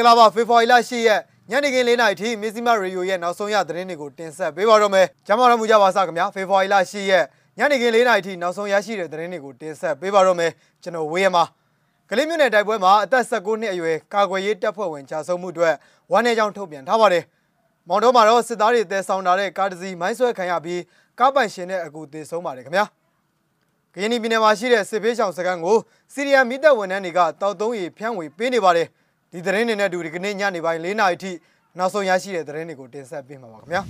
င်္ဂလာပါဖေဖော်ဝါရီလ10ရက်ညနေခင်း၄နာရီထိမစ္စည်းမရေဒီယိုရဲ့နောက်ဆုံးရသတင်းတွေကိုတင်ဆက်ပေးပါတော့မယ်။ကျမတော်မူကြပါစခင်ဗျာဖေဖော်ဝါရီလ10ရက်ညနေခင်း၄နာရီထိနောက်ဆုံးရရှိတဲ့သတင်းတွေကိုတင်ဆက်ပေးပါတော့မယ်။ကျွန်တော်ဝေးရမှာကလေးမျိုးနယ်တိုက်ပွဲမှာအသက်16နှစ်အရွယ်ကာကွယ်ရေးတပ်ဖွဲ့ဝင်ကြာဆုံးမှုအတွက်ဝမ်းနည်းကြောင်းထုတ်ပြန်ထားပါတယ်။မောင်တော်မှာတော့စစ်သားတွေတဲဆောင်လာတဲ့ကားတစ်စီးမိုင်းဆွဲခံရပြီးကားပိုင်ရှင်နဲ့အကူသေဆုံးပါတယ်ခင်ဗျာ။ကရင်ပြည်နယ်မှာရှိတဲ့စစ်ဖေးရှောင်စခန်းကိုစီရီယံမိသက်ဝန်ထမ်းတွေကတောက်သုံးရီဖြန့်ဝေပေးနေပါတယ်။ ဒီသတင်းတွေနဲ့အတူဒီကနေ့ညနေပိုင်း၄နာရီထိနောက်ဆုံးရရှိတဲ့သတင်းတွေကိုတင်ဆက်ပေးမှာပါခင်ဗျာ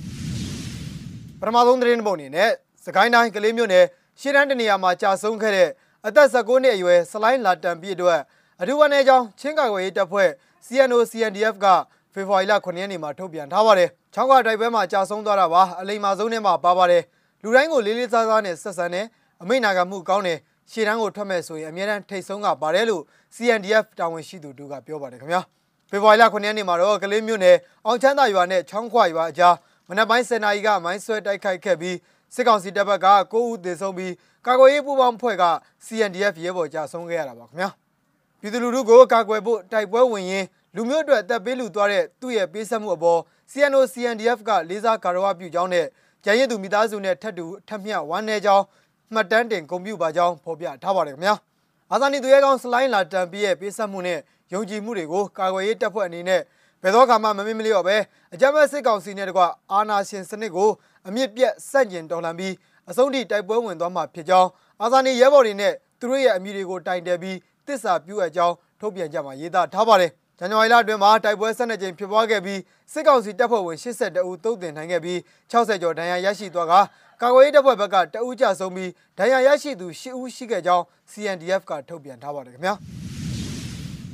။ပထမဆုံးသတင်းတစ်ပုဒ်အနေနဲ့စကိုင်းတိုင်းကလေးမြို့နယ်ရှေ့တန်းတနေရာမှာကြာဆုံးခဲ့တဲ့အသက်16နှစ်အရွယ်စလိုင်းလာတန်ပြည့်အတွက်အထူးဝန်ထမ်းကြောင်းချင်းကာကွယ်ရေးတပ်ဖွဲ့ CNO CNDF ကဖေဖော်ဝါရီလ9ရက်နေ့မှာထုတ်ပြန်ထားပါတယ်။ချောင်းကတိုက်ပွဲမှာကြာဆုံးသွားတာပါအလိမ္မာဆုံးနဲ့မှာပါပါတယ်။လူတိုင်းကိုလေးလေးစားစားနဲ့ဆက်ဆံနဲ့အမိတ်နာခံမှုကောင်းတယ် ရှေ့တန်းကိုထွက်မဲ့ဆိုရင်အမြဲတမ်းထိတ်ဆုံးကပါတယ်လို့ CNDF တာဝန်ရှိသူတို့ကပြောပါတယ်ခင်ဗျာဖေဖော်ဝါရီလ9ရက်နေ့မှာတော့ကလေးမြို့နယ်အောင်ချမ်းသာရွာနဲ့ချောင်းခွရွာအကြားမနက်ပိုင်း10နာရီကမိုင်းဆွဲတိုက်ခိုက်ခဲ့ပြီးစစ်ကောင်စီတပ်ဘက်က9ဦးသေဆုံးပြီးကာကွယ်ရေးပူးပေါင်းဖွဲ့က CNDF ရဲဘော်ကြဆုံးခဲ့ရတာပါခင်ဗျာပြည်သူလူထုကိုကာကွယ်ဖို့တိုက်ပွဲဝင်ရင်းလူမျိုးအတွက်တပ်ပေးလူသွားတဲ့သူ့ရဲ့ပေးဆက်မှုအပေါ် CNO CNDF ကလေးစားကာရဝပြုကြောင်းနဲ့ကျန်ရည်သူမိသားစုနဲ့ထပ်တူထပ်မျှဝမ်းနေကြောင်း မှတ်တမ်းတင်ဂုဏ်ပြုပါကြောင်းဖော်ပြထားပါတယ်ခင်ဗျာအာဇာနည်သူရဲကောင်းစလိုင်းလာတန်ပြီးရဲ့ပေးဆက်မှုနဲ့ယုံကြည်မှုတွေကိုကာကွယ်ရေးတပ်ဖွဲ့အနေနဲ့ဘယ်တော့မှမမေ့မလျော့ပဲအကြမ်းဖက်စစ်ကောင်စီနဲ့တကွအာဏာရှင်စနစ်ကိုအမြင့်ပြတ်ဆန့်ကျင်တော်လှန်ပြီးအဆုံးထိတိုက်ပွဲဝင်သွားမှာဖြစ်ကြောင်းအာဇာနည်ရဲဘော်တွေနဲ့သူတို့ရဲ့အမိတွေကိုတိုင်တယ်ပြီးတစ္ဆာပြုအပ်ကြောင်းထုတ်ပြန်ကြမှာရေးသားထားပါတယ်ဇန်နဝါရီလအတွင်းမှာတိုက်ပွဲ12ကြိမ်ဖြစ်ပွားခဲ့ပြီးစစ်ကောင်စီတပ်ဖွဲ့ဝင်82ဦးတုံ့တင်နိုင်ခဲ့ပြီး60ကျော်ဒဏ်ရာရရှိသွားက ကာကွယ်ရေးတပ်ဖွဲ့ဘက်ကတအူးကြဆုံးပြီးဒဏ်ရာရရှိသူ10ဦးရှိခဲ့ကြောင်း CNDF ကထုတ်ပြန်ထားပါတယ်ခင်ဗျာ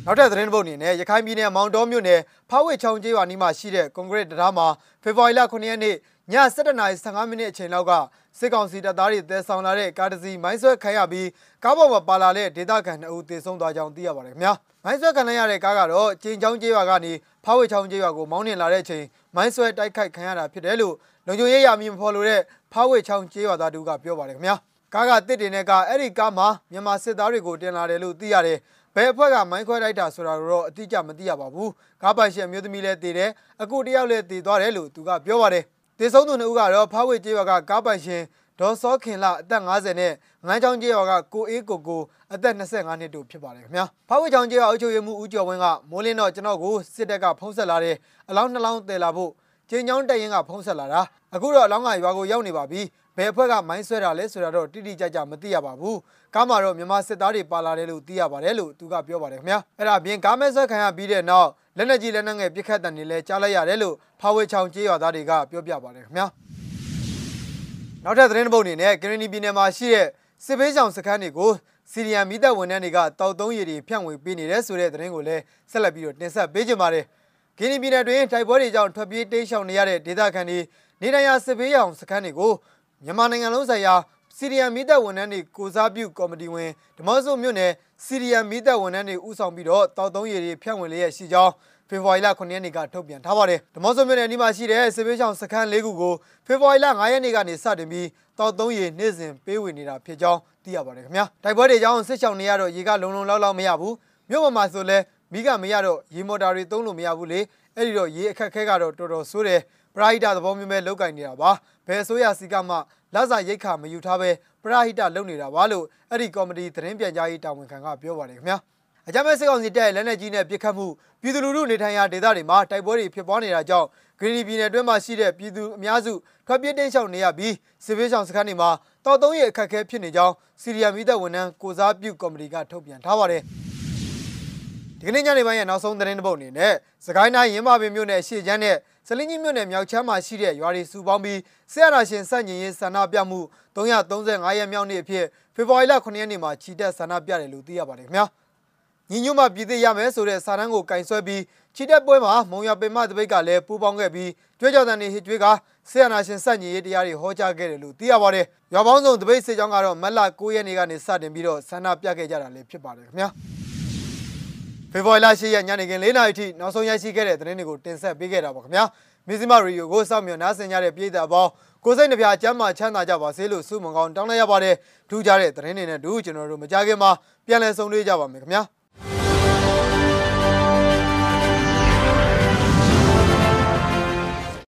နောက်ထပ်သတင်းပုတ်အနေနဲ့ရခိုင်ပြည်နယ်မောင်တော်မြို့နယ်ဖားဝစ်ချောင်းကျေးရွာနီးမှာရှိတဲ့ကွန်ကရစ်တရားမှာဖေဖော်ဝါရီလ9ရက်နေ့ည7:15မိနစ်အချိန်လောက်က စစ်ကောင်စီတပ်သားတွေတဲဆောင်လာတဲ့ကားတစ်စီးမိုင်းဆွဲခံရပြီးကားပေါ်မှာပါလာတဲ့ဒေသခံ2ဦးသေဆုံးသွားကြောင်းသိရပါတယ်ခင်ဗျာမိုင်းဆွဲခံရတဲ့ကားကတော့ကျင်းချောင်းကျေးရွာကနေဖားဝစ်ချောင်းကျေးရွာကိုမောင်းနှင်လာတဲ့အချိန်မိုင်းဆွဲတိုက်ခိုက်ခံရတာဖြစ်တယ်လို့လုံခြုံရေးရမည်မဖော်လို့တဲ့ဖားဝစ်ချောင်းကျေးရွာသားတို့ကပြောပါတယ်ခင်ဗျာကားကတစ်တင်တဲ့ကားအဲ့ဒီကားမှာမြန်မာစစ်သားတွေကိုတင်လာတယ်လို့သိရတယ်ဘယ်အဖွဲ့ကမိုင်းခွဲလိုက်တာဆိုတာတော့အတိအကျမသိရပါဘူးကားပိုင်ရှင်မျိုးသမီးလည်းတည်တယ်အခုတယောက်လည်းတည်သွားတယ်လို့သူကပြောပါတယ် တည်ဆုံးသူနှစ်ဦးကတော့ဖားဝစ်ကျေးရွာကကားပိုင်ရှင်ဒေါ်စောခင်လအသက်50နဲ့ငန်းချောင်းကျေးရွာကကိုအေးကိုကိုအသက်25နှစ်တို့ဖြစ်ပါတယ်ခင်ဗျာဖားဝစ်ချောင်းကျေးရွာအုပ်ချုပ်ရေးမှူးဦးကျော်ဝင်းကမိုးလင်းတော့ကျွန်တော်ကိုစစ်တပ်ကဖုံးဆက်လာတယ်အလောင်းနှလောင်းတည်လာဖို့ကျင်းချောင်းတက်ရင်ကဖုံးဆက်လာတာအခုတော့အလောင်းကရွာကိုရောက်နေပါပြီဘယ်အဖွဲ့ကမိုင်းဆွဲတာလဲဆိုတာတော့တိတိကျကျမသိရပါဘူးကားမှာတော့မြန်မာစစ်သားတွေပါလာတယ်လို့သိရပါတယ်လို့သူကပြောပါတယ်ခင်ဗျာအဲ့ဒါပြင်ကားမဲဆွဲခံရပြီးတဲ့နောက် လက်နက်ကြီးလက်နက်ငယ်ပစ်ခတ်တံတွေလည်းကြားလိုက်ရတယ်လို့ဖာဝေချောင်ကျေးရွာသားတွေကပြောပြပါတယ်ခင်ဗျာနောက်ထပ်သတင်းတစ်ပုဒ်အနေနဲ့ကရင်နီပြည်နယ်မှာရှိတဲ့စစ်ဘေးဆောင်စခန်းတွေကိုစီရီယံမိသက်ဝန်ထမ်းတွေကတောက်သုံးရည်တွေဖြန့်ဝေပေးနေတဲ့ဆိုတဲ့သတင်းကိုလည်းဆက်လက်ပြီးတော့တင်ဆက်ပေးကြပါမယ်ကင်းနီပြည်နယ်တွင်တိုက်ပွဲတွေကြောင့်ထွက်ပြေးတိမ်းရှောင်နေရတဲ့ဒေသခံတွေနေထိုင်ရာစစ်ဘေးရောင်စခန်းတွေကိုမြန်မာနိုင်ငံလုံးဆိုင်ရာစီရီယံမိသက်ဝန်ထမ်းတွေကိုစားပြုကော်မတီဝင်ဓမ္မစုမြို့နယ် စီရီယံမိသက်ဝန်ထမ်းတွေဦးဆောင်ပြီးတော့တောက်သုံးရည်တွေဖြန့်ဝေလျက်ရှိကြောင်းဖေဖော်ဝါရီလ9ရက်နေ့ကထုတ်ပြန်ထားပါတယ်ဓမ္မစုမြို့နယ်ဒီမှာရှိတဲ့စစ်ဘေးရှောင်စခန်း၄ခုကိုဖေဖော်ဝါရီလ9ရက်နေ့ကနေစတင်ပြီးတောက်သုံးရည်နေ့စဉ်ပေးဝေနေတာဖြစ်ကြောင်းသိရပါတယ်ခင်ဗျာတိုက်ပွဲတွေကြောင့်စစ်ရှောင်နေရတော့ရေကလုံလုံလောက်လောက်မရဘူးမြို့ပေါ်မှာဆိုလဲမိကမရတော့ရေမော်တာတွေသုံးလို့မရဘူးလေအဲ့ဒီတော့ရေအခက်ခဲကတော့တော်တော်ဆိုးတယ် ပရာဟိတသဘောမျိုးပဲလောက်ကင်နေတာပါဘယ်ဆိုရစီကမှလစာရိတ်ခါမယူထားပဲပရာဟိတလုပ်နေတာပါလို့အဲ့ဒီကော်မတီသတင်းပြန်ကြားရေးတာဝန်ခံကပြောပါတယ်ခင်ဗျာအကြမ်းဖက်စစ်ကောင်စီတပ်လက်နက်ကြီးနဲ့ပစ်ခတ်မှုပြည်သူလူထုနေထိုင်ရာဒေသတွေမှာတိုက်ပွဲတွေဖြစ်ပွားနေတာကြောင့်ဂရင်းနီပြည်နယ်အတွင်းမှာရှိတဲ့ပြည်သူအများစုထွက်ပြေးတိမ်းရှောင်နေရပြီးစစ်ဘေးရှောင်စခန်းတွေမှာတောက်သုံးရအခက်အခဲဖြစ်နေကြောင်းစီရီယာမီသက်ဝန်ထမ်းကိုစားပြုကော်မတီကထုတ်ပြန်ထားပါတယ် ဒီကနေ့ညနေပိုင်းရဲ့နောက်ဆုံးသတင်းတစ်ပုဒ်အနေနဲ့စကိုင်းတိုင်းရင်းမာပင်မြို့နယ်ရှေ့ချမ်းနဲ့စလင်းကြီးမြို့နယ်မြောက်ချမ်းမှာရှိတဲ့ရွာတွေစုပေါင်းပြီးဆရာနာရှင်စန့်ကျင်ရေးဆန္ဒပြမှု335ရက်မြောက်နေ့အဖြစ်ဖေဖော်ဝါရီလ9ရက်နေ့မှာချီတက်ဆန္ဒပြတယ်လို့သိရပါတယ်ခင်ဗျာညီညွတ်မှပြည်သိရမယ်ဆိုတဲ့စာတမ်းကိုကင်ဆွဲပြီးချီတက်ပွဲမှာမုံရပင်မတပိတ်ကလည်းပူးပေါင်းခဲ့ပြီးကြွေးကြော်တန်တွေဟစ်ကြွေးကဆရာနာရှင်စန့်ကျင်ရေးတရားတွေဟောကြားခဲ့တယ်လို့သိရပါတယ်ရွာပေါင်းစုံတပိတ်စေကြောင်းကတော့မက်လ9ရက်နေ့ကနေစတင်ပြီးတော့ဆန္ဒပြခဲ့ကြတာလည်းဖြစ်ပါတယ်ခင်ဗျာ ဖေဖော်ဝါရီလ10ရက်ညနေခင်း4နာရီထိနောက်ဆုံးရရှိခဲ့တဲ့သတင်းတွေကိုတင်ဆက်ပေးခဲ့တာပါခင်ဗျာမီဇီမာရီယိုကိုစောင့်မျှော်နားဆင်ကြတဲ့ပြည်သူအပေါင်းကိုစိတ်နှပြချမ်းသာချမ်းသာကြပါစေလို့ဆုမွန်ကောင်းတောင်းလိုက်ရပါတယ်ထူးကြတဲ့သတင်းတွေနဲ့တူကျွန်တော်တို့မကြခင်မှာပြန်လည်ဆုံတွေ့ကြပါမယ်ခင်ဗျာ